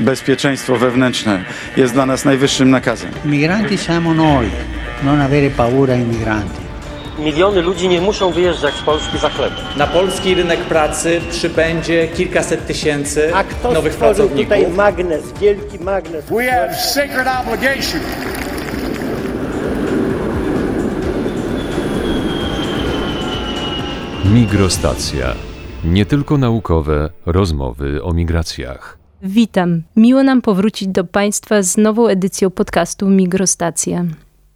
bezpieczeństwo wewnętrzne jest dla nas najwyższym nakazem. Migranti siamo noi, non avere paura ai migranti. Miliony ludzi nie muszą wyjeżdżać z Polski za chlebem. Na polski rynek pracy przybędzie kilkaset tysięcy A kto nowych pracowników. tutaj magnes, wielki magnes? We have sacred obligation Migrostacja. Nie tylko naukowe rozmowy o migracjach. Witam. Miło nam powrócić do Państwa z nową edycją podcastu Migrostacja.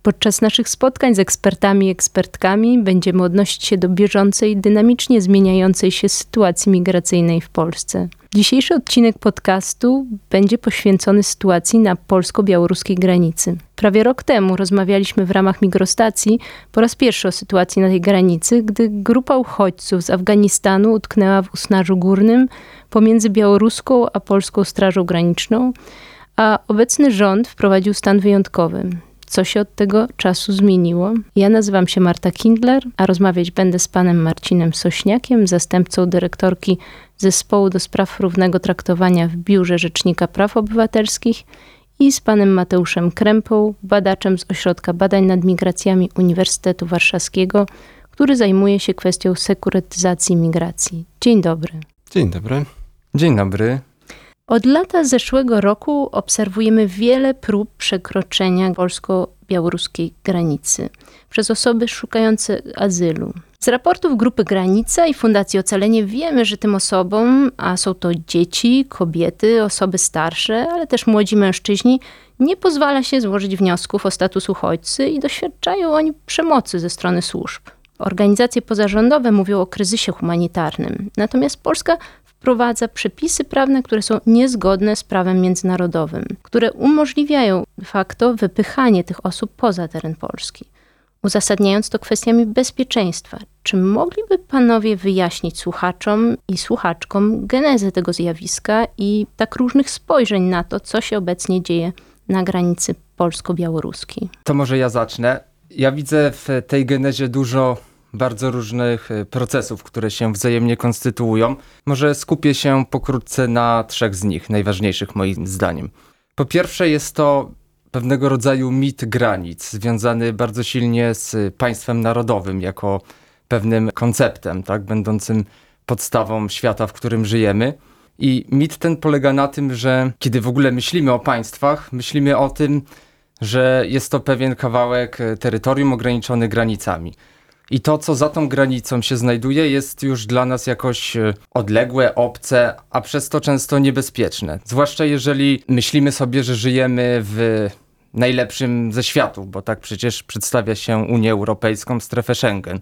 Podczas naszych spotkań z ekspertami i ekspertkami będziemy odnosić się do bieżącej, dynamicznie zmieniającej się sytuacji migracyjnej w Polsce. Dzisiejszy odcinek podcastu będzie poświęcony sytuacji na polsko-białoruskiej granicy. Prawie rok temu rozmawialiśmy w ramach migrostacji po raz pierwszy o sytuacji na tej granicy, gdy grupa uchodźców z Afganistanu utknęła w Usnarzu Górnym pomiędzy białoruską a polską Strażą Graniczną, a obecny rząd wprowadził stan wyjątkowy. Co się od tego czasu zmieniło? Ja nazywam się Marta Kindler, a rozmawiać będę z panem Marcinem Sośniakiem, zastępcą dyrektorki Zespołu do Spraw Równego Traktowania w Biurze Rzecznika Praw Obywatelskich i z panem Mateuszem Krępą, badaczem z Ośrodka Badań nad Migracjami Uniwersytetu Warszawskiego, który zajmuje się kwestią sekurytyzacji migracji. Dzień dobry. Dzień dobry. Dzień dobry. Od lata zeszłego roku obserwujemy wiele prób przekroczenia polsko-białoruskiej granicy przez osoby szukające azylu. Z raportów Grupy Granica i Fundacji Ocalenie wiemy, że tym osobom, a są to dzieci, kobiety, osoby starsze, ale też młodzi mężczyźni, nie pozwala się złożyć wniosków o status uchodźcy i doświadczają oni przemocy ze strony służb. Organizacje pozarządowe mówią o kryzysie humanitarnym, natomiast Polska wprowadza przepisy prawne, które są niezgodne z prawem międzynarodowym, które umożliwiają de facto wypychanie tych osób poza teren Polski. Uzasadniając to kwestiami bezpieczeństwa, czy mogliby panowie wyjaśnić słuchaczom i słuchaczkom genezę tego zjawiska i tak różnych spojrzeń na to, co się obecnie dzieje na granicy polsko-białoruskiej? To może ja zacznę. Ja widzę w tej genezie dużo bardzo różnych e, procesów, które się wzajemnie konstytuują. Może skupię się pokrótce na trzech z nich, najważniejszych moim zdaniem. Po pierwsze jest to pewnego rodzaju mit granic, związany bardzo silnie z państwem narodowym jako pewnym konceptem, tak, będącym podstawą świata, w którym żyjemy. I mit ten polega na tym, że kiedy w ogóle myślimy o państwach, myślimy o tym, że jest to pewien kawałek e, terytorium ograniczony granicami. I to, co za tą granicą się znajduje, jest już dla nas jakoś e, odległe, obce, a przez to często niebezpieczne. Zwłaszcza jeżeli myślimy sobie, że żyjemy w najlepszym ze światów, bo tak przecież przedstawia się Unię Europejską, strefę Schengen.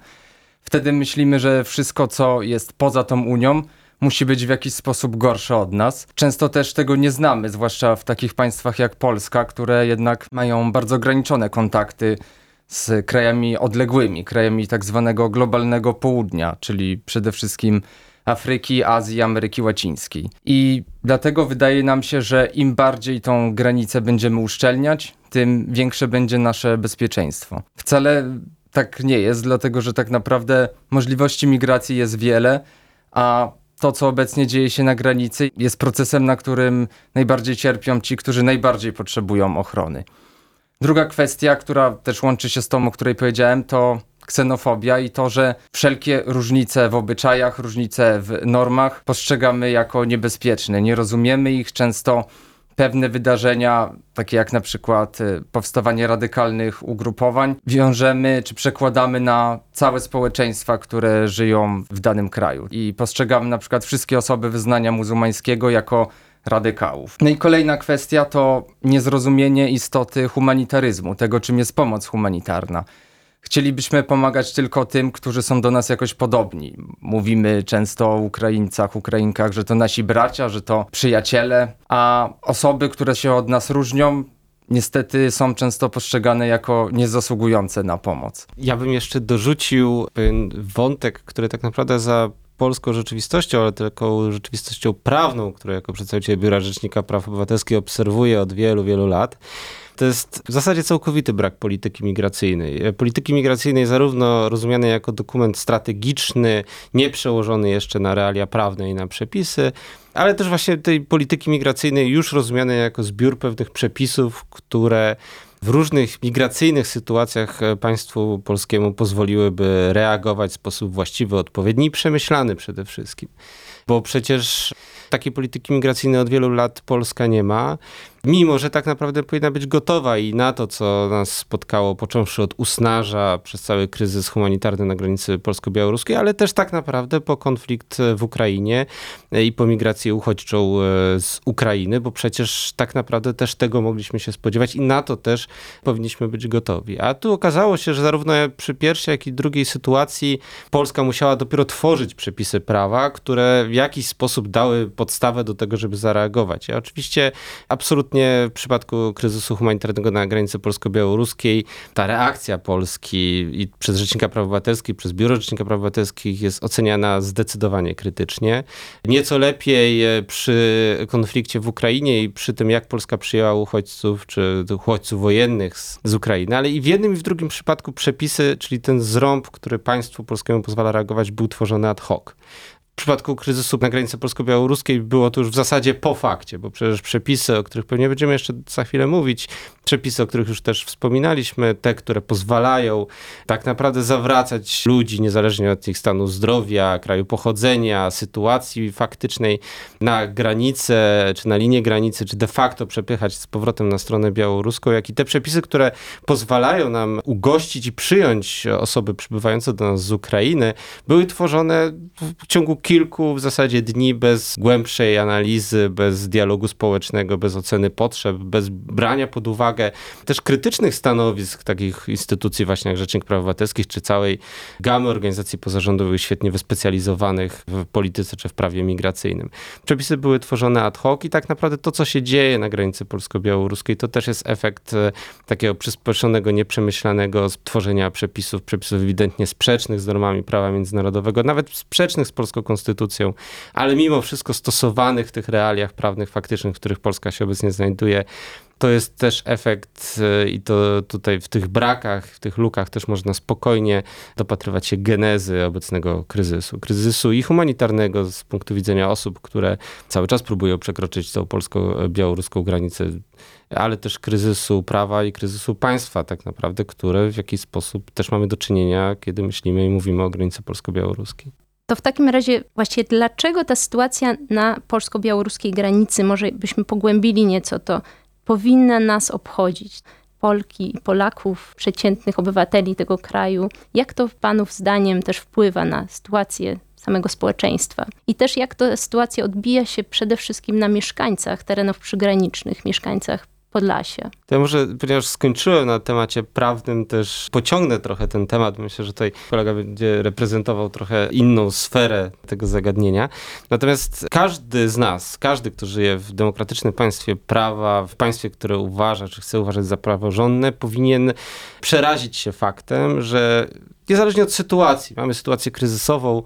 Wtedy myślimy, że wszystko, co jest poza tą Unią, musi być w jakiś sposób gorsze od nas. Często też tego nie znamy, zwłaszcza w takich państwach jak Polska, które jednak mają bardzo ograniczone kontakty z krajami odległymi, krajami tak zwanego globalnego południa, czyli przede wszystkim Afryki, Azji, Ameryki Łacińskiej. I dlatego wydaje nam się, że im bardziej tą granicę będziemy uszczelniać, tym większe będzie nasze bezpieczeństwo. Wcale tak nie jest, dlatego że tak naprawdę możliwości migracji jest wiele, a to, co obecnie dzieje się na granicy, jest procesem, na którym najbardziej cierpią ci, którzy najbardziej potrzebują ochrony. Druga kwestia, która też łączy się z tą, o której powiedziałem, to ksenofobia i to, że wszelkie różnice w obyczajach, różnice w normach postrzegamy jako niebezpieczne. Nie rozumiemy ich często. Pewne wydarzenia, takie jak na przykład y, powstawanie radykalnych ugrupowań, wiążemy czy przekładamy na całe społeczeństwa, które żyją w danym kraju. I postrzegamy na przykład wszystkie osoby wyznania muzułmańskiego jako radykałów. No i kolejna kwestia to niezrozumienie istoty humanitaryzmu, tego czym jest pomoc humanitarna. Chcielibyśmy pomagać tylko tym, którzy są do nas jakoś podobni. Mówimy często o Ukraińcach, Ukrainkach, że to nasi bracia, że to przyjaciele, a osoby, które się od nas różnią, niestety są często postrzegane jako niezasługujące na pomoc. Ja bym jeszcze dorzucił pewien wątek, który tak naprawdę za polską rzeczywistością, ale taką rzeczywistością prawną, którą jako przedstawiciel Biura Rzecznika Praw Obywatelskich obserwuję od wielu, wielu lat. to jest w zasadzie całkowity brak polityki migracyjnej. Polityki migracyjnej zarówno rozumianej jako dokument strategiczny, nie przełożony jeszcze na realia prawne i na przepisy, ale też właśnie tej polityki migracyjnej już rozumianej jako zbiór pewnych przepisów, które w różnych migracyjnych sytuacjach e, państwu polskiemu pozwoliłyby reagować w sposób właściwy, odpowiedni i przemyślany przede wszystkim. Bo przecież takiej polityki migracyjnej od wielu lat Polska nie ma, mimo że tak naprawdę powinna być gotowa i na to, co nas spotkało, począwszy od Usnarza przez cały kryzys humanitarny na granicy polsko-białoruskiej, ale też tak naprawdę po konflikt w Ukrainie i po migracji uchodźczą e, z Ukrainy, bo przecież tak naprawdę też tego mogliśmy się spodziewać i na to też powinniśmy być gotowi. A tu okazało się, że zarówno przy pierwszej, jak i drugiej sytuacji Polska musiała dopiero tworzyć przepisy prawa, które w jakiś sposób dały podstawę do tego, żeby zareagować. Ja oczywiście absolutnie w przypadku kryzysu humanitarnego na granicy polsko-białoruskiej ta reakcja Polski i przez Rzecznika Praw Obywatelskich, przez Biuro Rzecznika Praw Obywatelskich jest oceniana zdecydowanie krytycznie. Nieco lepiej e, przy konflikcie w Ukrainie i przy tym, jak Polska przyjęła uchodźców, czy uchodźców wojennych z, z Ukrainy, ale i w jednym i w drugim przypadku przepisy, czyli ten zrąb, który państwu polskiemu pozwala reagować, był tworzony ad hoc. W przypadku kryzysu na granicy polsko-białoruskiej było to już w zasadzie po fakcie, bo przecież przepisy, o których pewnie będziemy jeszcze za chwilę mówić, przepisy, o których już też wspominaliśmy, te, które pozwalają tak naprawdę zawracać ludzi, niezależnie od ich stanu zdrowia, kraju pochodzenia, sytuacji faktycznej, na granicę, czy na linię granicy, czy de facto przepychać z powrotem na stronę białoruską, jak i te przepisy, które pozwalają nam ugościć i przyjąć osoby przybywające do nas z Ukrainy, były tworzone w ciągu kilku w zasadzie dni bez głębszej analizy, bez dialogu społecznego, bez oceny potrzeb, bez brania pod uwagę też krytycznych stanowisk takich instytucji właśnie jak Rzecznik Praw Obywatelskich, czy całej gamy organizacji pozarządowych świetnie wyspecjalizowanych w polityce czy w prawie migracyjnym. Przepisy były tworzone ad hoc i tak naprawdę to, co się dzieje na granicy polsko-białoruskiej, to też jest efekt e, takiego przyspieszonego, nieprzemyślanego tworzenia przepisów, przepisów ewidentnie sprzecznych z normami prawa międzynarodowego, nawet sprzecznych z polską konstytucją, ale mimo wszystko stosowanych w tych realiach prawnych, faktycznych, w których Polska się obecnie znajduje. To jest też efekt e, i to tutaj w tych brakach, w tych lukach też można spokojnie dopatrywać się genezy obecnego kryzysu. Kryzysu i humanitarnego z punktu widzenia osób, które cały czas próbują przekroczyć tą polsko-białoruską granicę, ale też kryzysu prawa i kryzysu państwa tak naprawdę, które w jakiś sposób też mamy do czynienia, kiedy myślimy i mówimy o granicy polsko-białoruskiej. To w takim razie właśnie dlaczego ta sytuacja na polsko-białoruskiej granicy, może byśmy pogłębili nieco to, powinna nas obchodzić? Polki i Polaków, przeciętnych obywateli tego kraju. Jak to Panów zdaniem też wpływa na sytuację samego społeczeństwa? I też jak ta sytuacja odbija się przede wszystkim na mieszkańcach terenów przygranicznych, mieszkańcach Podlasia. To ja może, ponieważ skończyłem na temacie prawnym, też pociągnę trochę ten temat. Myślę, że tutaj kolega będzie reprezentował trochę inną sferę tego zagadnienia. Natomiast każdy z nas, każdy, kto żyje w demokratycznym państwie prawa, w państwie, które uważa, czy chce uważać za praworządne, powinien przerazić się faktem, że niezależnie od sytuacji, mamy sytuację kryzysową,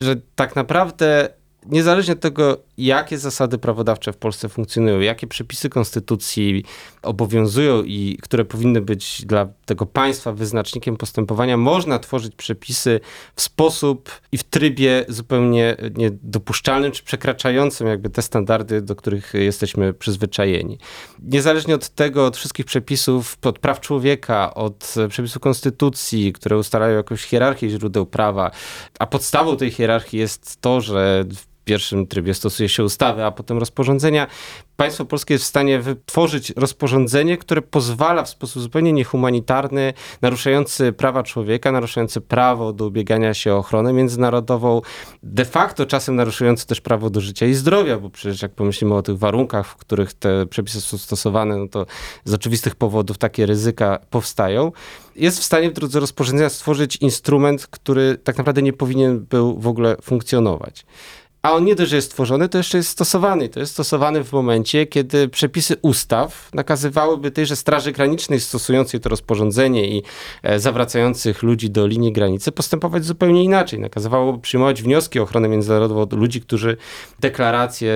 że tak naprawdę niezależnie od tego, jakie zasady prawodawcze w Polsce funkcjonują, jakie przepisy konstytucji obowiązują i które powinny być dla tego państwa wyznacznikiem postępowania, można tworzyć przepisy w sposób i w trybie zupełnie niedopuszczalnym, czy przekraczającym jakby te standardy, do których jesteśmy przyzwyczajeni. Niezależnie od tego, od wszystkich przepisów, od praw człowieka, od przepisów konstytucji, które ustalają jakąś hierarchię źródeł prawa, a podstawą tej hierarchii jest to, że w pierwszym trybie stosuje się ustawy, a potem rozporządzenia. Państwo polskie jest w stanie wytworzyć rozporządzenie, które pozwala w sposób zupełnie niehumanitarny, naruszający prawa człowieka, naruszający prawo do ubiegania się o ochronę międzynarodową, de facto czasem naruszający też prawo do życia i zdrowia, bo przecież jak pomyślimy o tych warunkach, w których te przepisy są stosowane, no to z oczywistych powodów takie ryzyka powstają. Jest w stanie w drodze rozporządzenia stworzyć instrument, który tak naprawdę nie powinien był w ogóle funkcjonować. A on nie dość, że jest tworzony, to jeszcze jest stosowany. To jest stosowany w momencie, kiedy przepisy ustaw nakazywałyby tejże Straży Granicznej stosującej to rozporządzenie i e, zawracających ludzi do linii granicy postępować zupełnie inaczej. Nakazywałoby przyjmować wnioski o ochronę międzynarodową od ludzi, którzy deklarację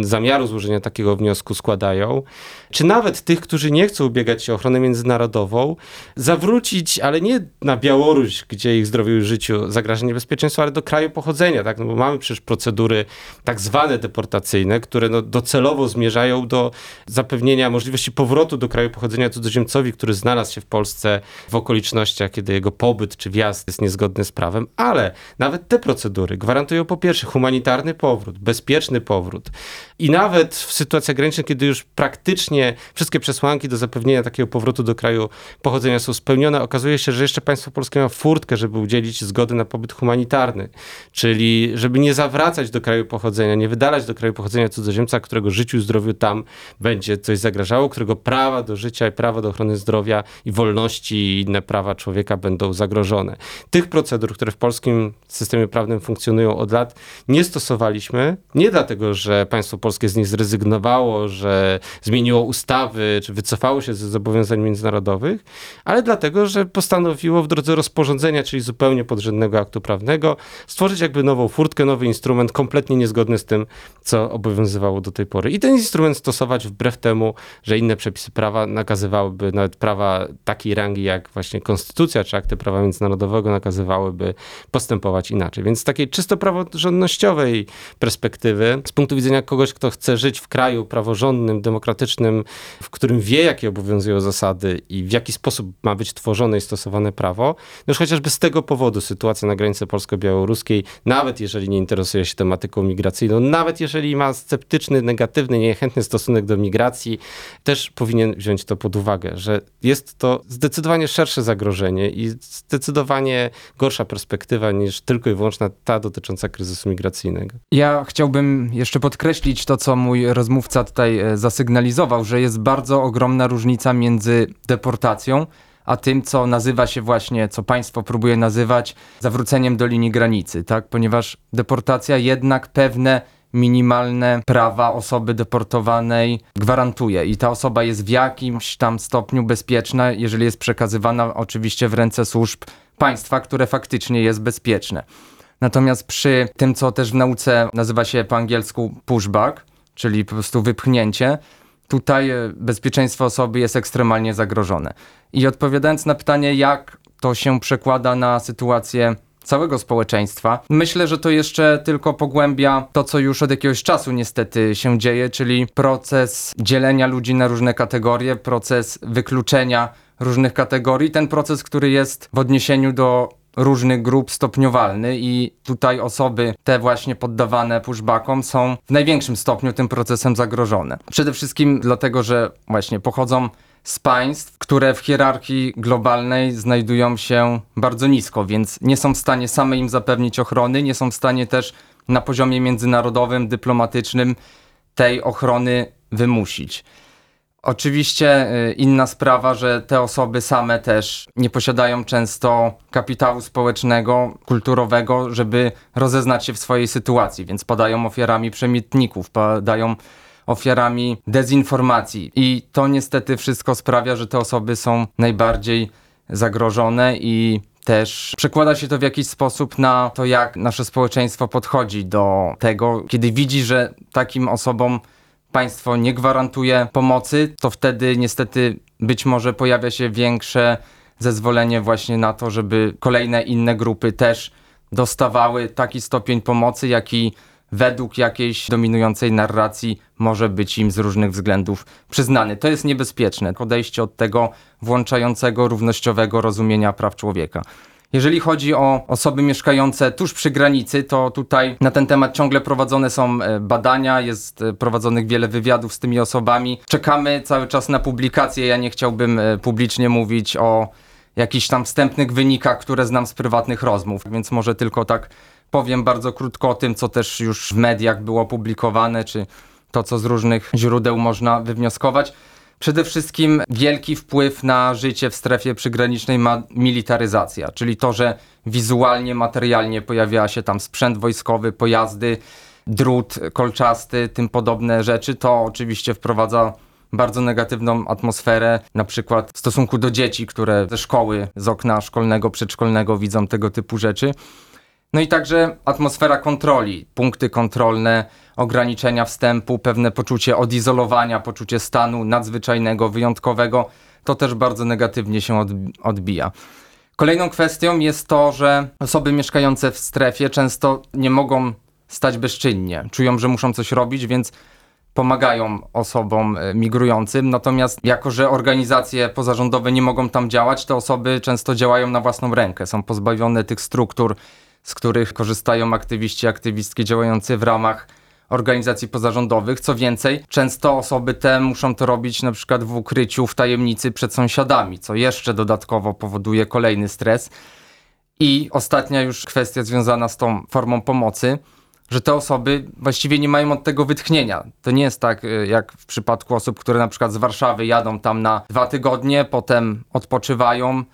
zamiaru złożenia takiego wniosku składają, czy nawet tych, którzy nie chcą ubiegać się o ochronę międzynarodową, zawrócić, ale nie na Białoruś, gdzie ich zdrowiu i życiu zagraża niebezpieczeństwo, ale do kraju pochodzenia, tak? No bo mamy przecież procedury tak zwane deportacyjne, które no docelowo zmierzają do zapewnienia możliwości powrotu do kraju pochodzenia cudzoziemcowi, który znalazł się w Polsce w okolicznościach, kiedy jego pobyt czy wjazd jest niezgodny z prawem, ale nawet te procedury gwarantują po pierwsze humanitarny powrót, bezpieczny powrót i nawet w sytuacjach granicznych, kiedy już praktycznie wszystkie przesłanki do zapewnienia takiego powrotu do kraju pochodzenia są spełnione, okazuje się, że jeszcze państwo polskie ma furtkę, żeby udzielić zgody na pobyt humanitarny, czyli żeby nie zawracać do kraju pochodzenia, nie wydalać do kraju pochodzenia cudzoziemca, którego życiu i zdrowiu tam będzie coś zagrażało, którego prawa do życia i prawa do ochrony zdrowia i wolności i inne prawa człowieka będą zagrożone. Tych procedur, które w polskim systemie prawnym funkcjonują od lat, nie stosowaliśmy, nie dlatego, że państwo polskie z nich zrezygnowało, że zmieniło ustawy, czy wycofało się ze zobowiązań międzynarodowych, ale dlatego, że postanowiło w drodze rozporządzenia, czyli zupełnie podrzędnego aktu prawnego, stworzyć jakby nową furtkę, nowy instrument, kompletnie niezgodny z tym, co obowiązywało do tej pory. I ten instrument stosować wbrew temu, że inne przepisy prawa nakazywałyby, nawet prawa takiej rangi jak właśnie konstytucja czy akty prawa międzynarodowego nakazywałyby postępować inaczej. Więc z takiej czysto praworządnościowej perspektywy, z punktu widzenia kogoś, kto chce żyć w kraju praworządnym, demokratycznym, w którym wie, jakie obowiązują zasady i w jaki sposób ma być tworzone i stosowane prawo, no już chociażby z tego powodu sytuacja na granicy polsko-białoruskiej, nawet jeżeli nie interesuje się tematyką migracyjną, nawet jeżeli ma sceptyczny, negatywny, niechętny stosunek do migracji, też powinien wziąć to pod uwagę, że jest to zdecydowanie szersze zagrożenie i zdecydowanie gorsza perspektywa niż tylko i wyłącznie ta dotycząca kryzysu migracyjnego. Ja chciałbym jeszcze podkreślić to, co mój rozmówca tutaj e, zasygnalizował, że jest bardzo ogromna różnica między deportacją, a tym, co nazywa się właśnie, co państwo próbuje nazywać zawróceniem do linii granicy, tak? Ponieważ deportacja jednak pewne minimalne prawa osoby deportowanej gwarantuje i ta osoba jest w jakimś tam stopniu bezpieczna, jeżeli jest przekazywana oczywiście w ręce służb państwa, które faktycznie jest bezpieczne. Natomiast przy tym, co też w nauce nazywa się po angielsku pushback, czyli po prostu wypchnięcie, tutaj e, bezpieczeństwo osoby jest ekstremalnie zagrożone. I odpowiadając na pytanie, jak to się przekłada na sytuację całego społeczeństwa, myślę, że to jeszcze tylko pogłębia to, co już od jakiegoś czasu niestety się dzieje, czyli proces dzielenia ludzi na różne kategorie, proces wykluczenia różnych kategorii, ten proces, który jest w odniesieniu do różnych grup stopniowalny i tutaj osoby te właśnie poddawane pushbackom są w największym stopniu tym procesem zagrożone. Przede wszystkim dlatego, że właśnie pochodzą z państw, które w hierarchii globalnej znajdują się bardzo nisko, więc nie są w stanie same im zapewnić ochrony, nie są w stanie też na poziomie międzynarodowym, dyplomatycznym tej ochrony wymusić. Oczywiście y, inna sprawa, że te osoby same też nie posiadają często kapitału społecznego, kulturowego, żeby rozeznać się w swojej sytuacji, więc padają ofiarami przemytników, padają ofiarami dezinformacji. I to niestety wszystko sprawia, że te osoby są najbardziej zagrożone i też przekłada się to w jakiś sposób na to, jak nasze społeczeństwo podchodzi do tego, kiedy widzi, że takim osobom państwo nie gwarantuje pomocy, to wtedy niestety być może pojawia się większe zezwolenie właśnie na to, żeby kolejne inne grupy też dostawały taki stopień pomocy, jaki według jakiejś dominującej narracji może być im z różnych względów przyznany. To jest niebezpieczne. Odejście od tego włączającego, równościowego rozumienia praw człowieka. Jeżeli chodzi o osoby mieszkające tuż przy granicy, to tutaj na ten temat ciągle prowadzone są e, badania, jest e, prowadzonych wiele wywiadów z tymi osobami. Czekamy cały czas na publikacje. Ja nie chciałbym e, publicznie mówić o jakichś tam wstępnych wynikach, które znam z prywatnych rozmów, więc może tylko tak powiem bardzo krótko o tym, co też już w mediach było publikowane, czy to, co z różnych źródeł można wywnioskować. Przede wszystkim wielki wpływ na życie w strefie przygranicznej ma militaryzacja, czyli to, że wizualnie, materialnie pojawiała się tam sprzęt wojskowy, pojazdy, drut kolczasty, tym podobne rzeczy, to oczywiście wprowadza bardzo negatywną atmosferę, na przykład w stosunku do dzieci, które ze szkoły, z okna szkolnego, przedszkolnego widzą tego typu rzeczy. No i także atmosfera kontroli, punkty kontrolne, ograniczenia wstępu, pewne poczucie odizolowania, poczucie stanu nadzwyczajnego, wyjątkowego, to też bardzo negatywnie się odb- odbija. Kolejną kwestią jest to, że osoby mieszkające w strefie często nie mogą stać bezczynnie. Czują, że muszą coś robić, więc pomagają osobom e, migrującym. Natomiast jako, że organizacje pozarządowe nie mogą tam działać, te osoby często działają na własną rękę. Są pozbawione tych struktur, z których korzystają aktywiści, aktywistki działający w ramach organizacji pozarządowych. Co więcej, często osoby te muszą to robić na przykład w ukryciu, w tajemnicy przed sąsiadami, co jeszcze dodatkowo powoduje kolejny stres. I ostatnia już kwestia związana z tą formą pomocy, że te osoby właściwie nie mają od tego wytchnienia. To nie jest tak y, jak w przypadku osób, które na przykład z Warszawy jadą tam na dwa tygodnie, potem odpoczywają,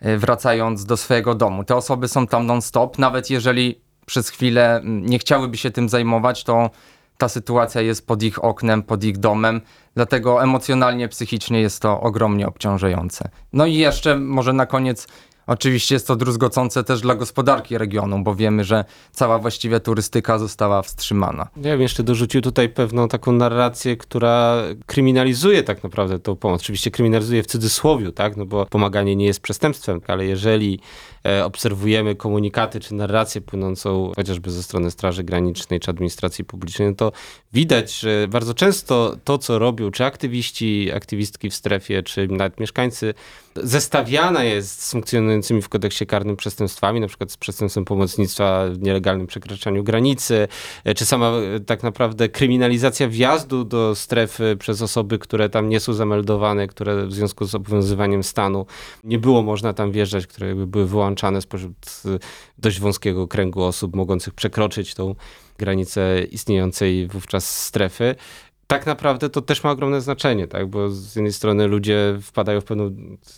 wracając do swojego domu. Te osoby są tam non-stop, nawet jeżeli przez chwilę mm, nie chciałyby się tym zajmować, to ta sytuacja jest pod ich oknem, pod ich domem, dlatego emocjonalnie, psychicznie jest to ogromnie obciążające. No i jeszcze może na koniec Oczywiście jest to druzgocące też dla gospodarki regionu, bo wiemy, że cała właściwie turystyka została wstrzymana. Ja bym jeszcze dorzucił tutaj pewną taką narrację, która kryminalizuje tak naprawdę tą pomoc. Oczywiście kryminalizuje w cudzysłowiu, tak? No bo pomaganie nie jest przestępstwem, ale jeżeli e, obserwujemy komunikaty czy narrację płynącą chociażby ze strony Straży Granicznej czy administracji publicznej, no to widać, że bardzo często to, co robią czy aktywiści, aktywistki w strefie, czy nawet mieszkańcy, zestawiana jest z funkcjonującymi w kodeksie karnym przestępstwami, na przykład z przestępstwem pomocnictwa w nielegalnym przekraczaniu granicy, e, czy sama e, tak naprawdę kryminalizacja wjazdu do strefy przez osoby, które tam nie są zameldowane, które w związku z obowiązywaniem stanu nie było można tam wjeżdżać, które były wyłączane spośród e, dość wąskiego kręgu osób mogących przekroczyć tą granicę istniejącej wówczas strefy tak naprawdę to też ma ogromne znaczenie, tak? bo z jednej strony ludzie wpadają w pewną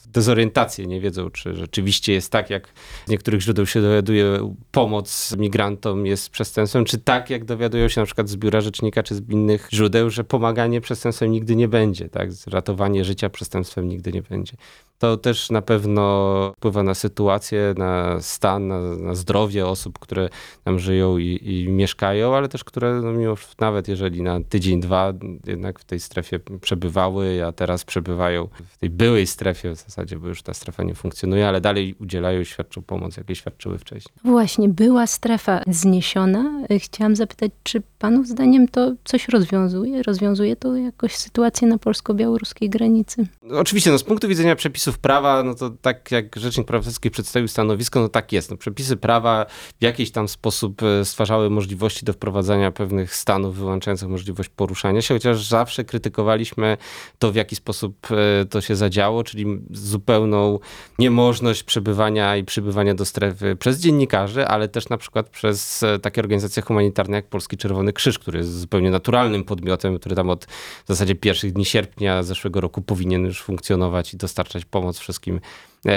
dezorientację, nie wiedzą, czy rzeczywiście jest tak, jak z niektórych źródeł się dowiaduje, pomoc migrantom jest przestępstwem, czy tak, jak dowiadują się na przykład z biura rzecznika, czy z innych źródeł, że pomaganie przestępstwem nigdy nie będzie, tak? ratowanie życia przestępstwem nigdy nie będzie. To też na pewno wpływa na sytuację, na stan, na, na zdrowie osób, które tam żyją i, i mieszkają, ale też które no mimo, nawet jeżeli na tydzień, dwa jednak w tej strefie przebywały, a teraz przebywają w tej byłej strefie w zasadzie, bo już ta strefa nie funkcjonuje, ale dalej udzielają, świadczą pomoc, jakiej świadczyły wcześniej. Właśnie, była strefa zniesiona. Chciałam zapytać, czy panów zdaniem to coś rozwiązuje? Rozwiązuje to jakoś sytuację na polsko-białoruskiej granicy? No, oczywiście, no z punktu widzenia przepisów prawa, no to tak jak Rzecznik Praw Obywatelskich przedstawił stanowisko, no tak jest. No, przepisy prawa w jakiś tam sposób e, stwarzały możliwości do wprowadzania pewnych stanów wyłączających możliwość poruszania się, chociaż zawsze krytykowaliśmy to, w jaki sposób e, to się zadziało, czyli zupełną niemożność przebywania i przybywania do strefy przez dziennikarzy, ale też na przykład przez e, takie organizacje humanitarne jak Polski Czerwony Krzyż, który jest zupełnie naturalnym podmiotem, który tam od w zasadzie pierwszych dni sierpnia zeszłego roku powinien już funkcjonować i dostarczać pomoc wszystkim. e,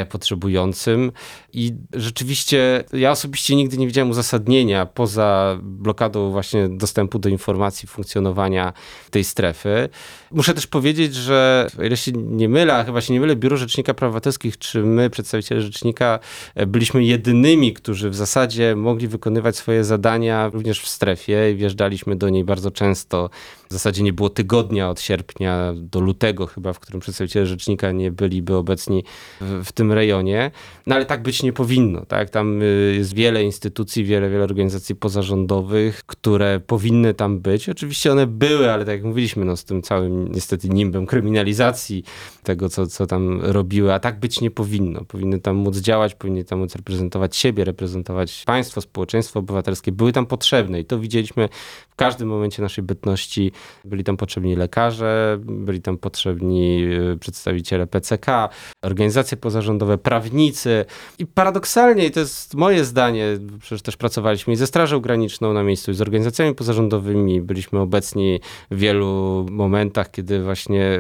potrzebującym. I rzeczywiście ja osobiście nigdy nie widziałem uzasadnienia poza blokadą właśnie dostępu do informacji, funkcjonowania tej strefy. Muszę też powiedzieć, że ile się nie mylę, a chyba się nie mylę, Biuro Rzecznika Praw Obywatelskich, czy my, przedstawiciele Rzecznika, e, byliśmy jedynymi, którzy w zasadzie mogli wykonywać swoje zadania również w strefie i wjeżdżaliśmy do niej bardzo często. W zasadzie nie było tygodnia od sierpnia do lutego chyba, w którym przedstawiciele Rzecznika nie byliby obecni w, w tym rejonie. No ale tak być nie powinno. Tak? Tam y, jest wiele instytucji, wiele, wiele organizacji pozarządowych, które powinny tam być. Oczywiście one były, ale tak jak mówiliśmy, no, z tym całym niestety nimbem kryminalizacji tego, co, co tam robiły, a tak być nie powinno. Powinny tam móc działać, powinny tam móc reprezentować siebie, reprezentować państwo, społeczeństwo obywatelskie. Były tam potrzebne i to widzieliśmy w każdym momencie naszej bytności. Byli tam potrzebni lekarze, byli tam potrzebni y, przedstawiciele PCK, organizacje pozarządowe, pozarządowe, prawnicy. I paradoksalnie, to jest moje zdanie, przecież też pracowaliśmy i ze Strażą Graniczną na miejscu, i z organizacjami pozarządowymi, byliśmy obecni w wielu momentach, kiedy właśnie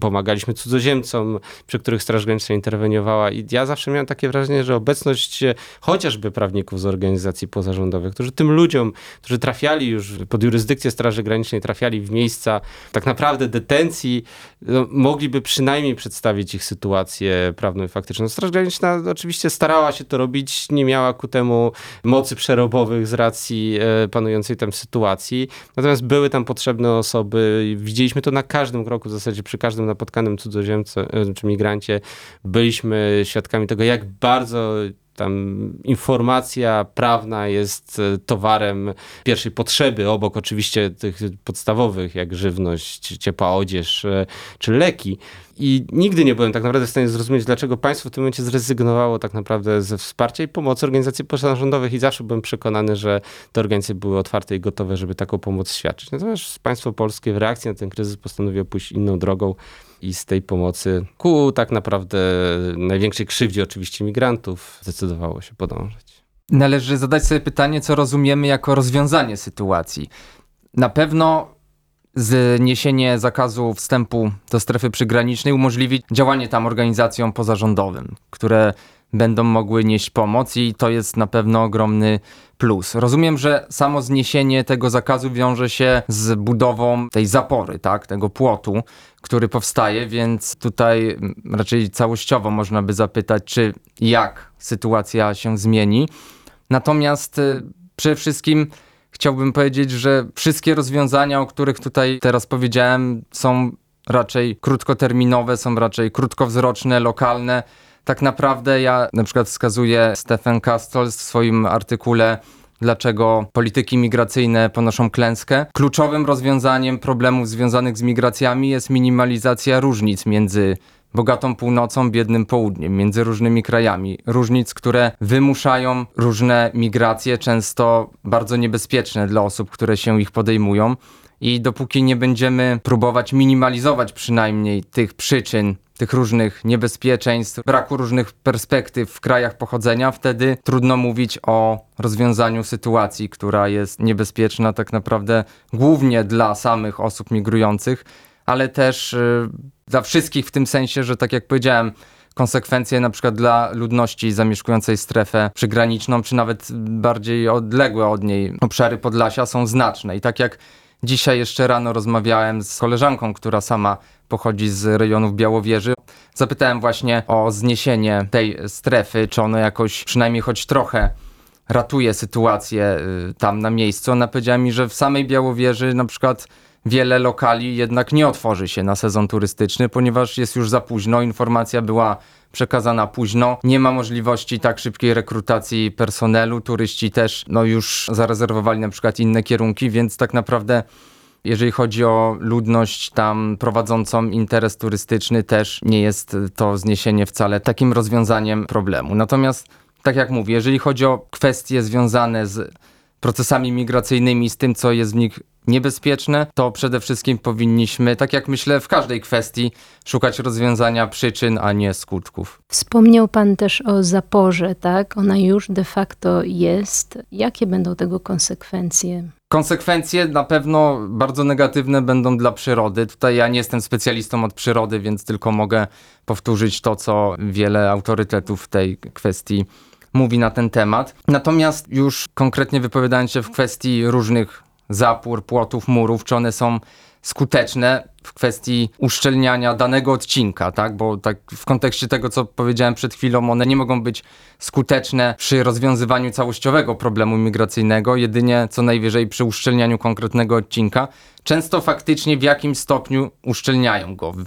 pomagaliśmy cudzoziemcom, przy których Straż Graniczna interweniowała. I ja zawsze miałem takie wrażenie, że obecność e, chociażby prawników z organizacji pozarządowych, którzy tym ludziom, którzy trafiali już pod jurysdykcję Straży Granicznej, trafiali w miejsca tak naprawdę detencji, no, mogliby przynajmniej przedstawić ich sytuację prawną i faktyczną. Straż Graniczna oczywiście starała się to robić, nie miała ku temu mocy przerobowych z racji e, panującej tam sytuacji. Natomiast były tam potrzebne osoby. Widzieliśmy to na każdym kroku, w zasadzie przy każdym napotkanym cudzoziemcy e, czy migrancie byliśmy świadkami tego, jak bardzo tam informacja prawna jest e, towarem pierwszej potrzeby, obok oczywiście tych podstawowych, jak żywność, ciepła odzież czy leki. I nigdy nie byłem tak naprawdę w stanie zrozumieć, dlaczego państwo w tym momencie zrezygnowało tak naprawdę ze wsparcia i pomocy organizacji pozarządowych i zawsze byłem przekonany, że te organizacje były otwarte i gotowe, żeby taką pomoc świadczyć. Natomiast państwo polskie w reakcji na ten kryzys postanowiło pójść inną drogą i z tej pomocy ku tak naprawdę największej krzywdzie oczywiście migrantów zdecydowało się podążać. Należy zadać sobie pytanie, co rozumiemy jako rozwiązanie sytuacji. Na pewno zniesienie zakazu wstępu do strefy przygranicznej umożliwi działanie tam organizacjom pozarządowym, które będą mogły nieść pomoc i to jest na pewno ogromny plus. Rozumiem, że samo zniesienie tego zakazu wiąże się z budową tej zapory, tak, tego płotu, który powstaje, więc tutaj raczej całościowo można by zapytać, czy jak sytuacja się zmieni. Natomiast y, przede wszystkim chciałbym powiedzieć, że wszystkie rozwiązania, o których tutaj teraz powiedziałem, są raczej krótkoterminowe, są raczej krótkowzroczne, lokalne. Tak naprawdę ja na przykład wskazuję Stephen Castles w swoim artykule dlaczego polityki migracyjne ponoszą klęskę. Kluczowym rozwiązaniem problemów związanych z migracjami jest minimalizacja różnic między bogatą północą, biednym południem, między różnymi krajami. Różnic, które wymuszają różne migracje, często bardzo niebezpieczne dla osób, które się ich podejmują. I dopóki nie będziemy próbować minimalizować przynajmniej tych przyczyn, tych różnych niebezpieczeństw, braku różnych perspektyw w krajach pochodzenia, wtedy trudno mówić o rozwiązaniu sytuacji, która jest niebezpieczna tak naprawdę głównie dla samych osób migrujących, ale też y, dla wszystkich w tym sensie, że tak jak powiedziałem, konsekwencje na przykład dla ludności zamieszkującej strefę przygraniczną, czy nawet bardziej odległe od niej obszary Podlasia są znaczne. I tak jak Dzisiaj jeszcze rano rozmawiałem z koleżanką, która sama pochodzi z rejonów Białowieży. Zapytałem właśnie o zniesienie tej strefy, czy ono jakoś przynajmniej choć trochę ratuje sytuację y, tam na miejscu. Ona powiedziała mi, że w samej Białowieży na przykład wiele lokali jednak nie otworzy się na sezon turystyczny, ponieważ jest już za późno. Informacja była przekazana późno. Nie ma możliwości tak szybkiej rekrutacji personelu. Turyści też no, już zarezerwowali na przykład inne kierunki, więc tak naprawdę jeżeli chodzi o ludność tam prowadzącą interes turystyczny, też nie jest to zniesienie wcale takim rozwiązaniem problemu. Natomiast, tak jak mówię, jeżeli chodzi o kwestie związane z procesami migracyjnymi, z tym, co jest w nich niebezpieczne, to przede wszystkim powinniśmy, tak jak myślę, w każdej kwestii szukać rozwiązania przyczyn, a nie skutków. Wspomniał Pan też o zaporze, tak? Ona już de facto jest. Jakie będą tego konsekwencje? Konsekwencje na pewno bardzo negatywne będą dla przyrody. Tutaj ja nie jestem specjalistą od przyrody, więc tylko mogę powtórzyć to, co wiele autorytetów w tej kwestii mówi na ten temat. Natomiast już konkretnie wypowiadając się w kwestii różnych zapór, płotów, murów, czy one są skuteczne w kwestii uszczelniania danego odcinka, tak? Bo tak w kontekście tego, co powiedziałem przed chwilą, one nie mogą być skuteczne przy rozwiązywaniu całościowego problemu migracyjnego, jedynie co najwyżej przy uszczelnianiu konkretnego odcinka. Często faktycznie w jakimś stopniu uszczelniają go, w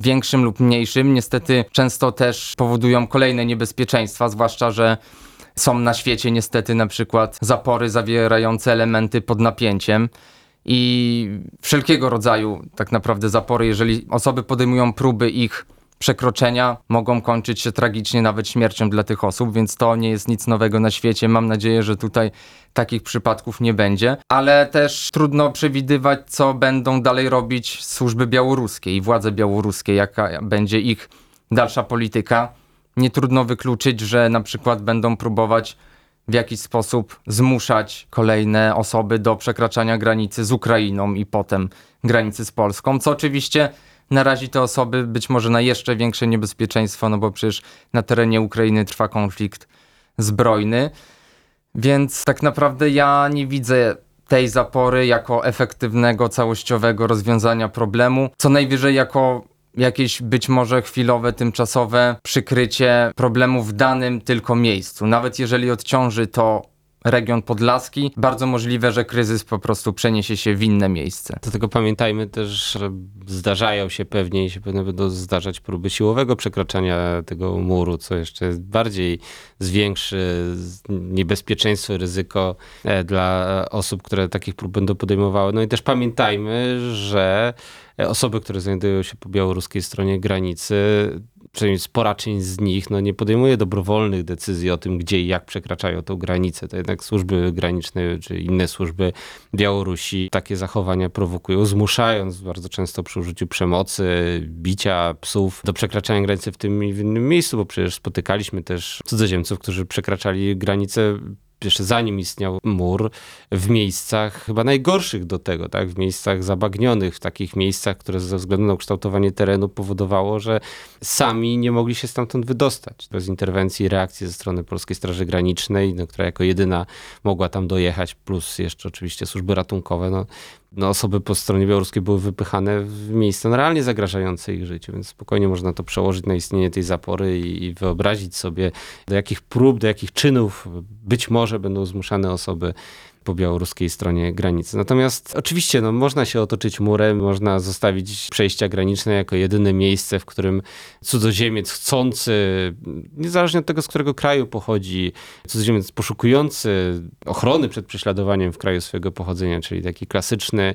większym lub mniejszym. Niestety często też powodują kolejne niebezpieczeństwa, zwłaszcza, że są na świecie niestety na przykład zapory zawierające elementy pod napięciem i wszelkiego rodzaju tak naprawdę zapory, jeżeli osoby podejmują próby ich przekroczenia, mogą kończyć się tragicznie nawet śmiercią dla tych osób, więc to nie jest nic nowego na świecie. Mam nadzieję, że tutaj takich przypadków nie będzie, ale też trudno przewidywać, co będą dalej robić służby białoruskie i władze białoruskie, jaka będzie ich dalsza polityka nie trudno wykluczyć, że na przykład będą próbować w jakiś sposób zmuszać kolejne osoby do przekraczania granicy z Ukrainą i potem granicy z Polską, co oczywiście narazi te osoby być może na jeszcze większe niebezpieczeństwo, no bo przecież na terenie Ukrainy trwa konflikt zbrojny. Więc tak naprawdę ja nie widzę tej zapory jako efektywnego, całościowego rozwiązania problemu. Co najwyżej jako jakieś być może chwilowe, tymczasowe przykrycie problemu w danym tylko miejscu. Nawet jeżeli odciąży to region podlaski, bardzo możliwe, że kryzys po prostu przeniesie się w inne miejsce. Do tego pamiętajmy też, że zdarzają się pewnie i się pewnie będą zdarzać próby siłowego przekraczania tego muru, co jeszcze bardziej zwiększy niebezpieczeństwo ryzyko e, dla osób, które takich prób będą podejmowały. No i też pamiętajmy, że osoby, które znajdują się po białoruskiej stronie granicy, przynajmniej spora część z nich, no nie podejmuje dobrowolnych decyzji o tym, gdzie i jak przekraczają tą granicę. To jednak służby graniczne czy inne służby Białorusi takie zachowania prowokują, zmuszając bardzo często przy użyciu przemocy, bicia psów do przekraczania granicy w tym i w innym miejscu, bo przecież spotykaliśmy też cudzoziemców, którzy przekraczali granicę jeszcze zanim istniał mur, w miejscach chyba najgorszych do tego, tak? w miejscach zabagnionych, w takich miejscach, które ze względu na ukształtowanie terenu powodowało, że sami nie mogli się stamtąd wydostać. Bez interwencji i reakcji ze strony Polskiej Straży Granicznej, no, która jako jedyna mogła tam dojechać, plus jeszcze oczywiście służby ratunkowe, no, no, osoby po stronie białoruskiej były wypychane w miejsca no, realnie zagrażające ich życiu, więc spokojnie można to przełożyć na istnienie tej zapory i, i wyobrazić sobie, do jakich prób, do jakich czynów być może będą zmuszane osoby po białoruskiej stronie granicy. Natomiast oczywiście no, można się otoczyć murem, można zostawić przejścia graniczne jako jedyne miejsce, w którym cudzoziemiec chcący, niezależnie od tego, z którego kraju pochodzi, cudzoziemiec poszukujący ochrony przed prześladowaniem w kraju swojego pochodzenia, czyli taki klasyczny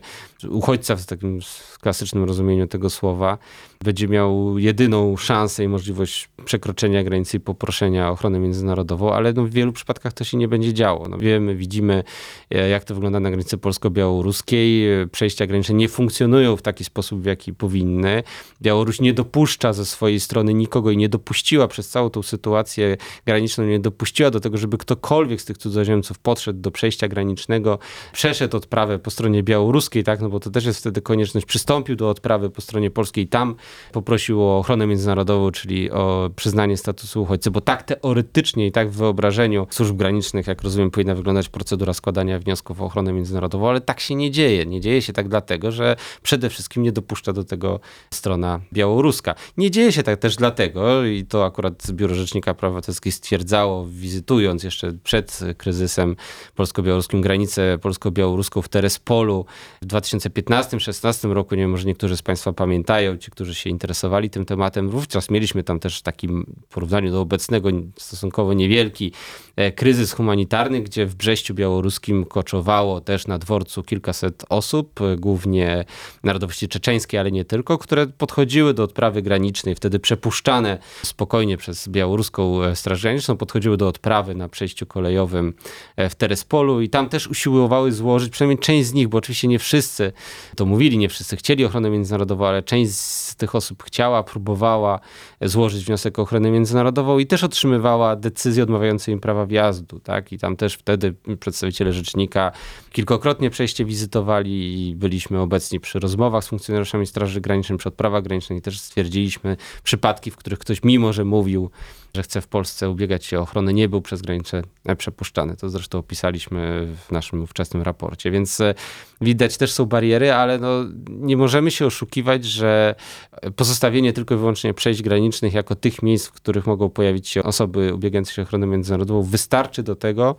uchodźca w takim klasycznym rozumieniu tego słowa, będzie miał jedyną szansę i możliwość przekroczenia granicy i poproszenia o ochronę międzynarodową, ale no w wielu przypadkach to się nie będzie działo. No wiemy, widzimy, jak to wygląda na granicy polsko-białoruskiej. Przejścia graniczne nie funkcjonują w taki sposób, w jaki powinny. Białoruś nie dopuszcza ze swojej strony nikogo i nie dopuściła przez całą tą sytuację graniczną, nie dopuściła do tego, żeby ktokolwiek z tych cudzoziemców podszedł do przejścia granicznego, przeszedł odprawę po stronie białoruskiej, tak, no bo to też jest wtedy konieczność, przystąpił do odprawy po stronie polskiej, tam poprosił o ochronę międzynarodową, czyli o przyznanie statusu uchodźcy, bo tak teoretycznie i tak w wyobrażeniu służb granicznych, jak rozumiem, powinna wyglądać procedura składania wniosków o ochronę międzynarodową, ale tak się nie dzieje. Nie dzieje się tak dlatego, że przede wszystkim nie dopuszcza do tego strona białoruska. Nie dzieje się tak też dlatego, i to akurat Biuro Rzecznika Praw Obywatelskich stwierdzało, wizytując jeszcze przed kryzysem polsko-białoruskim granicę polsko-białoruską w Terespolu w 2015-16 roku, nie wiem, może niektórzy z Państwa pamiętają, ci, którzy się interesowali tym tematem. Wówczas mieliśmy tam też w porównaniu do obecnego stosunkowo niewielki e, kryzys humanitarny, gdzie w Brześciu Białoruskim koczowało też na dworcu kilkaset osób, e, głównie narodowości czeczeńskiej, ale nie tylko, które podchodziły do odprawy granicznej, wtedy przepuszczane spokojnie przez białoruską e, Straż Graniczną, podchodziły do odprawy na przejściu kolejowym w Terespolu i tam też usiłowały złożyć, przynajmniej część z nich, bo oczywiście nie wszyscy to mówili, nie wszyscy chcieli ochronę międzynarodową, ale część z tych osób chciała, próbowała złożyć wniosek o ochronę międzynarodową i też otrzymywała decyzje odmawiające im prawa wjazdu. Tak? I tam też wtedy przedstawiciele rzecznika kilkokrotnie przejście wizytowali i byliśmy obecni przy rozmowach z funkcjonariuszami Straży Granicznej, przy odprawach granicznych i też stwierdziliśmy przypadki, w których ktoś mimo, że mówił, że chce w Polsce ubiegać się o ochronę, nie był przez granicę przepuszczany. To zresztą opisaliśmy w naszym ówczesnym raporcie. Więc e, widać też są bariery, ale no, nie możemy się oszukiwać, że pozostawienie tylko i wyłącznie przejść granicznych jako tych miejsc, w których mogą pojawić się osoby ubiegające się o ochronę międzynarodową, wystarczy do tego,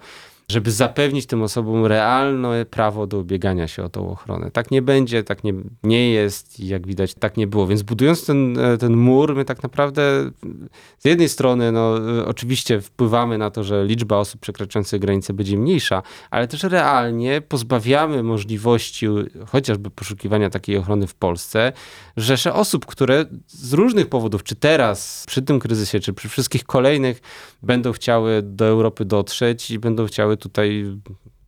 żeby zapewnić tym osobom realne prawo do ubiegania się o tą ochronę. Tak nie będzie, tak nie, nie jest i jak widać tak nie było. Więc budując ten, e, ten mur, my tak naprawdę z jednej strony no, oczywiście wpływamy na to, że liczba osób przekraczających granicę będzie mniejsza, ale też realnie pozbawiamy możliwości chociażby poszukiwania takiej ochrony w Polsce rzesze osób, które z różnych powodów, czy teraz, przy tym kryzysie, czy przy wszystkich kolejnych, będą chciały do Europy dotrzeć i będą chciały tutaj,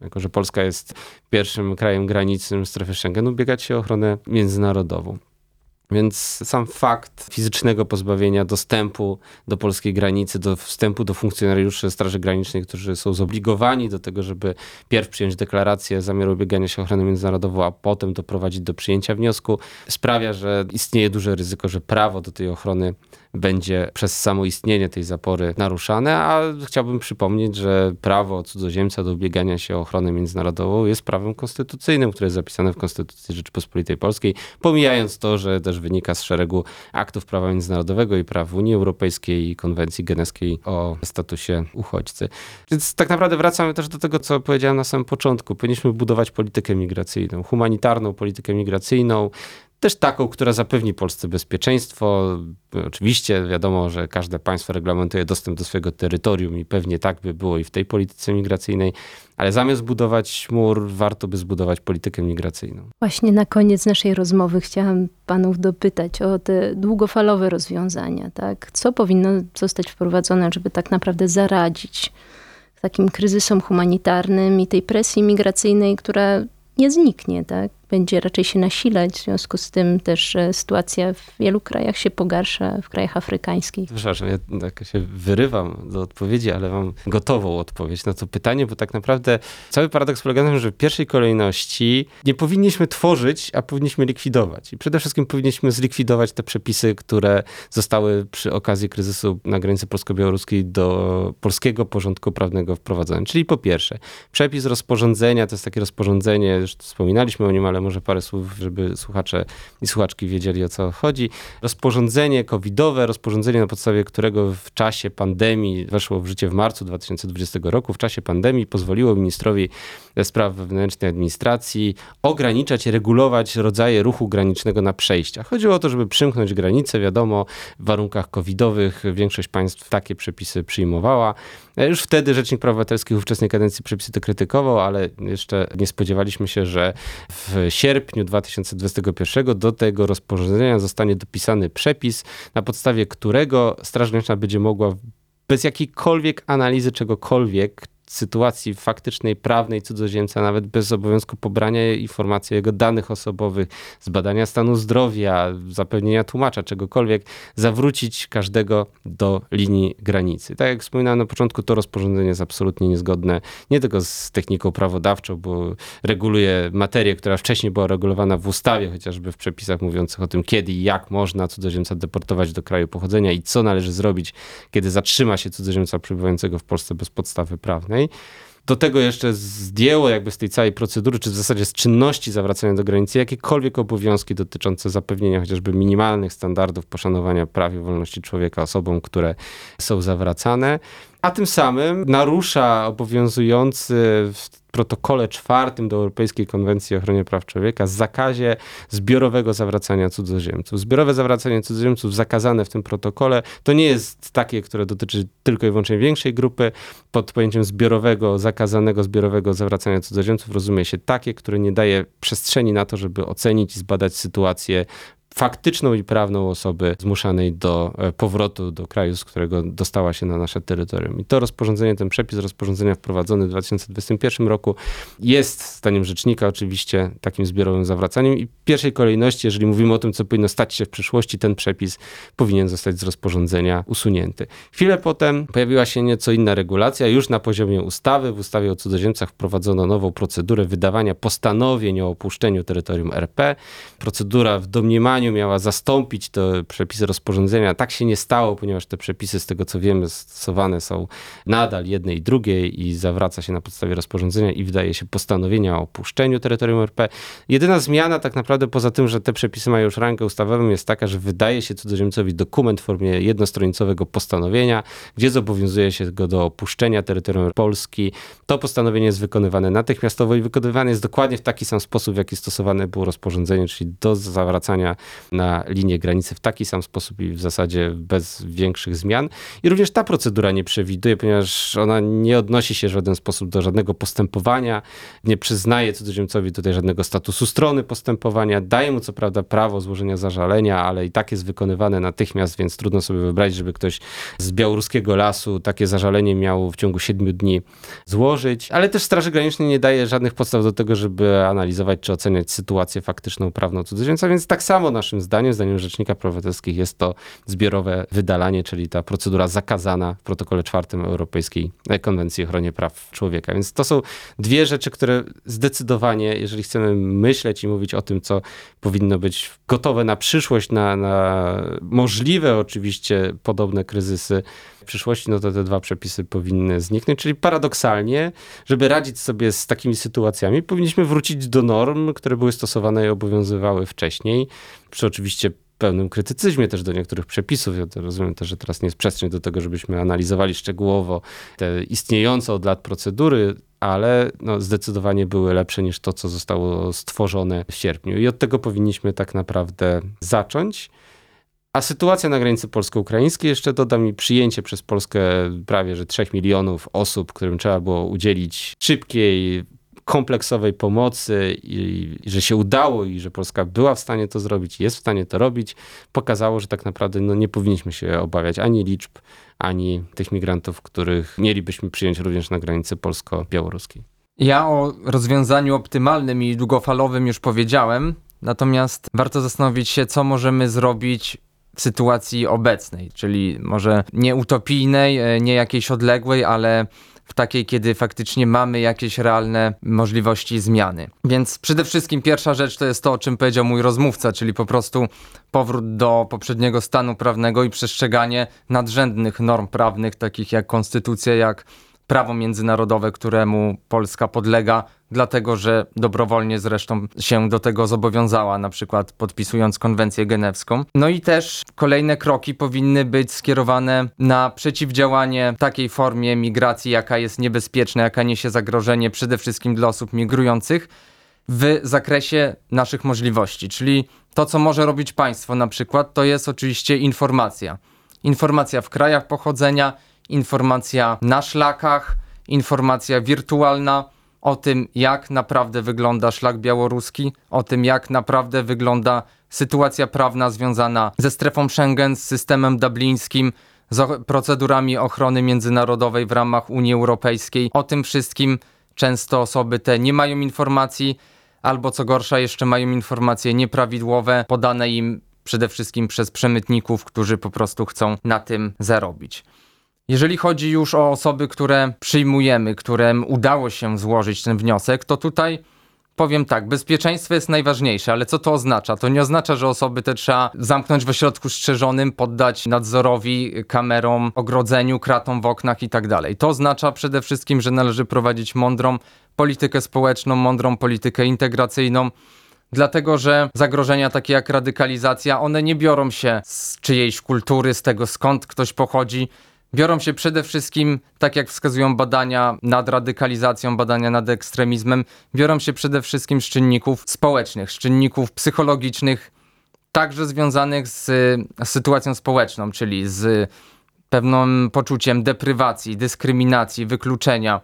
jako że Polska jest pierwszym krajem granicznym strefy Schengen, ubiegać się o ochronę międzynarodową. Więc sam fakt fizycznego pozbawienia dostępu do polskiej granicy, do wstępu do funkcjonariuszy Straży Granicznej, którzy są zobligowani do tego, żeby pierw przyjąć deklarację zamiaru ubiegania się o ochronę międzynarodową, a potem doprowadzić do przyjęcia wniosku, sprawia, że istnieje duże ryzyko, że prawo do tej ochrony będzie przez samo istnienie tej zapory naruszane, a chciałbym przypomnieć, że prawo cudzoziemca do ubiegania się o ochronę międzynarodową jest prawem konstytucyjnym, które jest zapisane w Konstytucji Rzeczypospolitej Polskiej, pomijając to, że też wynika z szeregu aktów prawa międzynarodowego i praw Unii Europejskiej i konwencji genewskiej o statusie uchodźcy. Więc tak naprawdę wracamy też do tego, co powiedziałem na samym początku. Powinniśmy budować politykę migracyjną, humanitarną politykę migracyjną, też taką, która zapewni Polsce bezpieczeństwo. Oczywiście wiadomo, że każde państwo reglamentuje dostęp do swojego terytorium i pewnie tak by było i w tej polityce migracyjnej, ale zamiast budować mur, warto by zbudować politykę migracyjną. Właśnie na koniec naszej rozmowy chciałam panów dopytać o te długofalowe rozwiązania. Tak? Co powinno zostać wprowadzone, żeby tak naprawdę zaradzić takim kryzysom humanitarnym i tej presji migracyjnej, która nie zniknie, tak? Będzie raczej się nasilać, w związku z tym też sytuacja w wielu krajach się pogarsza, w krajach afrykańskich. Przepraszam, ja tak się wyrywam do odpowiedzi, ale mam gotową odpowiedź na to pytanie, bo tak naprawdę cały paradoks polega na tym, że w pierwszej kolejności nie powinniśmy tworzyć, a powinniśmy likwidować. I przede wszystkim powinniśmy zlikwidować te przepisy, które zostały przy okazji kryzysu na granicy polsko-białoruskiej do polskiego porządku prawnego wprowadzone. Czyli po pierwsze, przepis rozporządzenia, to jest takie rozporządzenie, już wspominaliśmy o nim, ale może parę słów, żeby słuchacze i słuchaczki wiedzieli o co chodzi. Rozporządzenie covidowe, rozporządzenie na podstawie którego w czasie pandemii weszło w życie w marcu 2020 roku, w czasie pandemii pozwoliło ministrowi spraw wewnętrznej administracji ograniczać, regulować rodzaje ruchu granicznego na przejściach. Chodziło o to, żeby przymknąć granice, wiadomo, w warunkach covidowych większość państw takie przepisy przyjmowała. Już wtedy Rzecznik Praw Obywatelskich ówczesnej kadencji przepisy to krytykował, ale jeszcze nie spodziewaliśmy się, że w sierpniu 2021 do tego rozporządzenia zostanie dopisany przepis, na podstawie którego Straż Graniczna będzie mogła bez jakiejkolwiek analizy czegokolwiek, sytuacji faktycznej, prawnej cudzoziemca, nawet bez obowiązku pobrania informacji o jego danych osobowych, zbadania stanu zdrowia, zapewnienia tłumacza, czegokolwiek, zawrócić każdego do linii granicy. Tak jak wspominałem na początku, to rozporządzenie jest absolutnie niezgodne nie tylko z techniką prawodawczą, bo reguluje materię, która wcześniej była regulowana w ustawie, chociażby w przepisach mówiących o tym, kiedy i jak można cudzoziemca deportować do kraju pochodzenia i co należy zrobić, kiedy zatrzyma się cudzoziemca przebywającego w Polsce bez podstawy prawnej. Do tego jeszcze zdjęło jakby z tej całej procedury, czy w zasadzie z czynności zawracania do granicy, jakiekolwiek obowiązki dotyczące zapewnienia chociażby minimalnych standardów poszanowania praw i wolności człowieka osobom, które są zawracane, a tym samym narusza obowiązujący w protokole czwartym do Europejskiej Konwencji o Ochronie Praw Człowieka zakazie zbiorowego zawracania cudzoziemców. Zbiorowe zawracanie cudzoziemców zakazane w tym protokole to nie jest takie, które dotyczy tylko i wyłącznie większej grupy. Pod pojęciem zbiorowego, zakazanego zbiorowego zawracania cudzoziemców rozumie się takie, które nie daje przestrzeni na to, żeby ocenić i zbadać sytuację faktyczną i prawną osoby zmuszanej do powrotu do kraju, z którego dostała się na nasze terytorium. I to rozporządzenie, ten przepis rozporządzenia wprowadzony w 2021 roku jest, zdaniem rzecznika, oczywiście takim zbiorowym zawracaniem i w pierwszej kolejności, jeżeli mówimy o tym, co powinno stać się w przyszłości, ten przepis powinien zostać z rozporządzenia usunięty. Chwilę potem pojawiła się nieco inna regulacja, już na poziomie ustawy. W ustawie o cudzoziemcach wprowadzono nową procedurę wydawania postanowień o opuszczeniu terytorium RP. Procedura w domniemaniu miała zastąpić te przepisy rozporządzenia. Tak się nie stało, ponieważ te przepisy, z tego co wiemy, stosowane są nadal jednej i drugiej i zawraca się na podstawie rozporządzenia i wydaje się postanowienia o opuszczeniu terytorium RP. Jedyna zmiana tak naprawdę poza tym, że te przepisy mają już rangę ustawową jest taka, że wydaje się cudzoziemcowi dokument w formie jednostronicowego postanowienia, gdzie zobowiązuje się go do opuszczenia terytorium Polski. To postanowienie jest wykonywane natychmiastowo i wykonywane jest dokładnie w taki sam sposób, w jaki stosowane było rozporządzenie, czyli do zawracania na linię granicy w taki sam sposób i w zasadzie bez większych zmian. I również ta procedura nie przewiduje, ponieważ ona nie odnosi się w żaden sposób do żadnego postępowania, nie przyznaje cudzoziemcowi tutaj żadnego statusu strony postępowania, daje mu co prawda prawo złożenia zażalenia, ale i tak jest wykonywane natychmiast, więc trudno sobie wyobrazić, żeby ktoś z białoruskiego lasu takie zażalenie miał w ciągu siedmiu dni złożyć, ale też Straży Granicznej nie daje żadnych podstaw do tego, żeby analizować czy oceniać sytuację faktyczną, prawną cudzoziemca, więc tak samo nasz naszym zdaniem, zdaniem Rzecznika Praw Obywatelskich, jest to zbiorowe wydalanie, czyli ta procedura zakazana w protokole czwartym Europejskiej Konwencji o ochronie praw człowieka. Więc to są dwie rzeczy, które zdecydowanie, jeżeli chcemy myśleć i mówić o tym, co powinno być gotowe na przyszłość, na, na możliwe oczywiście podobne kryzysy w przyszłości, no to te dwa przepisy powinny zniknąć. Czyli paradoksalnie, żeby radzić sobie z takimi sytuacjami, powinniśmy wrócić do norm, które były stosowane i obowiązywały wcześniej. Przy oczywiście pełnym krytycyzmie też do niektórych przepisów. Ja rozumiem też, że teraz nie jest przestrzeń do tego, żebyśmy analizowali szczegółowo te istniejące od lat procedury, ale no, zdecydowanie były lepsze niż to, co zostało stworzone w sierpniu. I od tego powinniśmy tak naprawdę zacząć. A sytuacja na granicy polsko-ukraińskiej, jeszcze dodam mi przyjęcie przez Polskę prawie że 3 milionów osób, którym trzeba było udzielić szybkiej, kompleksowej pomocy i, i, że się udało i że Polska była w stanie to zrobić, jest w stanie to robić, pokazało, że tak naprawdę no, nie powinniśmy się obawiać ani liczb, ani tych migrantów, których mielibyśmy przyjąć również na granicy polsko-białoruskiej. Ja o rozwiązaniu optymalnym i długofalowym już powiedziałem, natomiast warto zastanowić się, co możemy zrobić w sytuacji obecnej, czyli może nie utopijnej, e, nie jakiejś odległej, ale w takiej, kiedy faktycznie mamy jakieś realne możliwości zmiany. Więc przede wszystkim pierwsza rzecz to jest to, o czym powiedział mój rozmówca, czyli po prostu powrót do poprzedniego stanu prawnego i przestrzeganie nadrzędnych norm prawnych, takich jak konstytucja, jak prawo międzynarodowe, któremu Polska podlega, dlatego że dobrowolnie zresztą się do tego zobowiązała, na przykład podpisując konwencję genewską. No i też kolejne kroki powinny być skierowane na przeciwdziałanie takiej formie migracji, jaka jest niebezpieczna, jaka niesie zagrożenie przede wszystkim dla osób migrujących w zakresie naszych możliwości, czyli to, co może robić państwo na przykład, to jest oczywiście informacja. Informacja w krajach pochodzenia, informacja na szlakach, informacja wirtualna o tym, jak naprawdę wygląda szlak białoruski, o tym, jak naprawdę wygląda sytuacja prawna związana ze strefą Schengen, z systemem dublińskim, z procedurami ochrony międzynarodowej w ramach Unii Europejskiej. O tym wszystkim często osoby te nie mają informacji, albo co gorsza, jeszcze mają informacje nieprawidłowe, podane im przede wszystkim przez przemytników, którzy po prostu chcą na tym zarobić. Jeżeli chodzi już o osoby, które przyjmujemy, którym udało się złożyć ten wniosek, to tutaj powiem tak, bezpieczeństwo jest najważniejsze, ale co to oznacza? To nie oznacza, że osoby te trzeba zamknąć w ośrodku strzeżonym, poddać nadzorowi, kamerom, ogrodzeniu, kratom w oknach i tak dalej. To oznacza przede wszystkim, że należy prowadzić mądrą politykę społeczną, mądrą politykę integracyjną, dlatego że zagrożenia takie jak radykalizacja, one nie biorą się z czyjejś kultury, z tego skąd ktoś pochodzi, biorą się przede wszystkim, tak jak wskazują badania nad radykalizacją, badania nad ekstremizmem, biorą się przede wszystkim z czynników społecznych, z czynników psychologicznych, także związanych z, z sytuacją społeczną, czyli z pewnym poczuciem deprywacji, dyskryminacji, wykluczenia.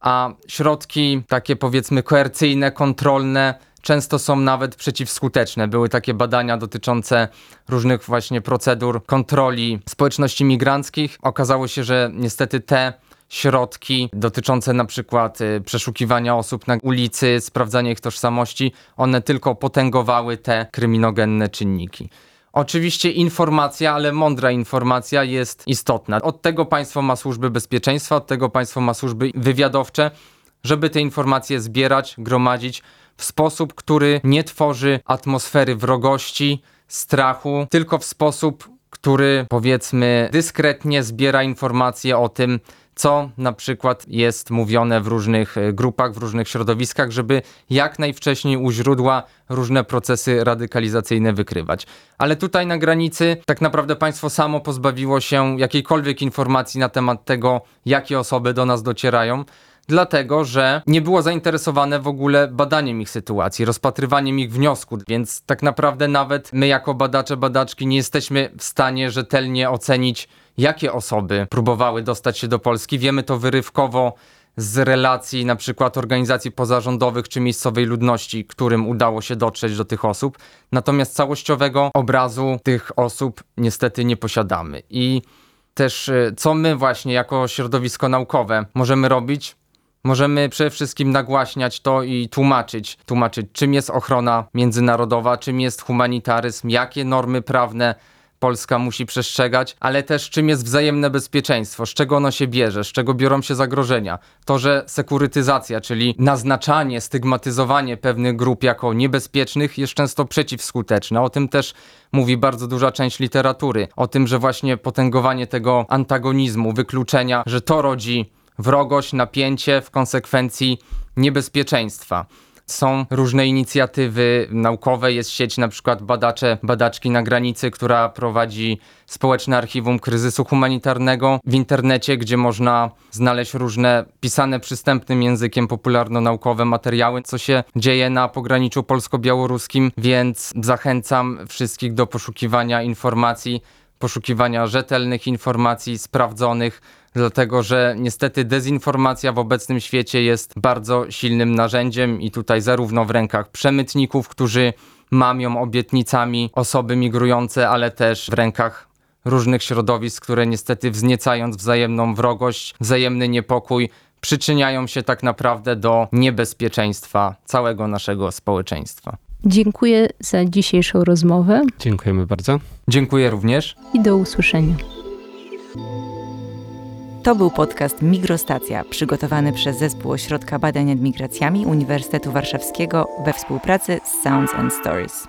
A środki takie powiedzmy koercyjne, kontrolne, często są nawet przeciwskuteczne. Były takie badania dotyczące różnych właśnie procedur kontroli społeczności migranckich. Okazało się, że niestety te środki dotyczące na przykład y, przeszukiwania osób na ulicy, sprawdzania ich tożsamości, one tylko potęgowały te kryminogenne czynniki. Oczywiście informacja, ale mądra informacja jest istotna. Od tego państwo ma służby bezpieczeństwa, od tego państwo ma służby wywiadowcze, żeby te informacje zbierać, gromadzić, w sposób, który nie tworzy atmosfery wrogości, strachu, tylko w sposób, który powiedzmy dyskretnie zbiera informacje o tym, co na przykład jest mówione w różnych e, grupach, w różnych środowiskach, żeby jak najwcześniej u źródła różne procesy radykalizacyjne wykrywać. Ale tutaj na granicy tak naprawdę państwo samo pozbawiło się jakiejkolwiek informacji na temat tego, jakie osoby do nas docierają dlatego że nie było zainteresowane w ogóle badaniem ich sytuacji, rozpatrywaniem ich wniosków, więc tak naprawdę nawet my jako badacze, badaczki nie jesteśmy w stanie rzetelnie ocenić, jakie osoby próbowały dostać się do Polski. Wiemy to wyrywkowo z relacji na przykład organizacji pozarządowych czy miejscowej ludności, którym udało się dotrzeć do tych osób. Natomiast całościowego obrazu tych osób niestety nie posiadamy. I też y, co my właśnie jako środowisko naukowe możemy robić? Możemy przede wszystkim nagłaśniać to i tłumaczyć, tłumaczyć czym jest ochrona międzynarodowa, czym jest humanitaryzm, jakie normy prawne Polska musi przestrzegać, ale też czym jest wzajemne bezpieczeństwo, z czego ono się bierze, z czego biorą się zagrożenia. To, że sekurytyzacja, czyli naznaczanie, stygmatyzowanie pewnych grup jako niebezpiecznych jest często przeciwskuteczne. O tym też mówi bardzo duża część literatury. O tym, że właśnie potęgowanie tego antagonizmu, wykluczenia, że to rodzi wrogość, napięcie, w konsekwencji niebezpieczeństwa. Są różne inicjatywy naukowe, jest sieć na przykład Badacze, Badaczki na Granicy, która prowadzi społeczne archiwum kryzysu humanitarnego w internecie, gdzie można znaleźć różne pisane przystępnym językiem popularno-naukowe materiały, co się dzieje na pograniczu polsko-białoruskim, więc zachęcam wszystkich do poszukiwania informacji, poszukiwania rzetelnych informacji, sprawdzonych, dlatego że niestety dezinformacja w obecnym świecie jest bardzo silnym narzędziem i tutaj zarówno w rękach przemytników, którzy mamią obietnicami osoby migrujące, ale też w rękach różnych środowisk, które niestety wzniecając wzajemną wrogość, wzajemny niepokój, przyczyniają się tak naprawdę do niebezpieczeństwa całego naszego społeczeństwa. Dziękuję za dzisiejszą rozmowę Dziękujemy bardzo. Dziękuję również. i do usłyszenia. To był podcast Migrostacja, przygotowany przez Zespół Ośrodka Badań nad Migracjami Uniwersytetu Warszawskiego we współpracy z Sounds and Stories.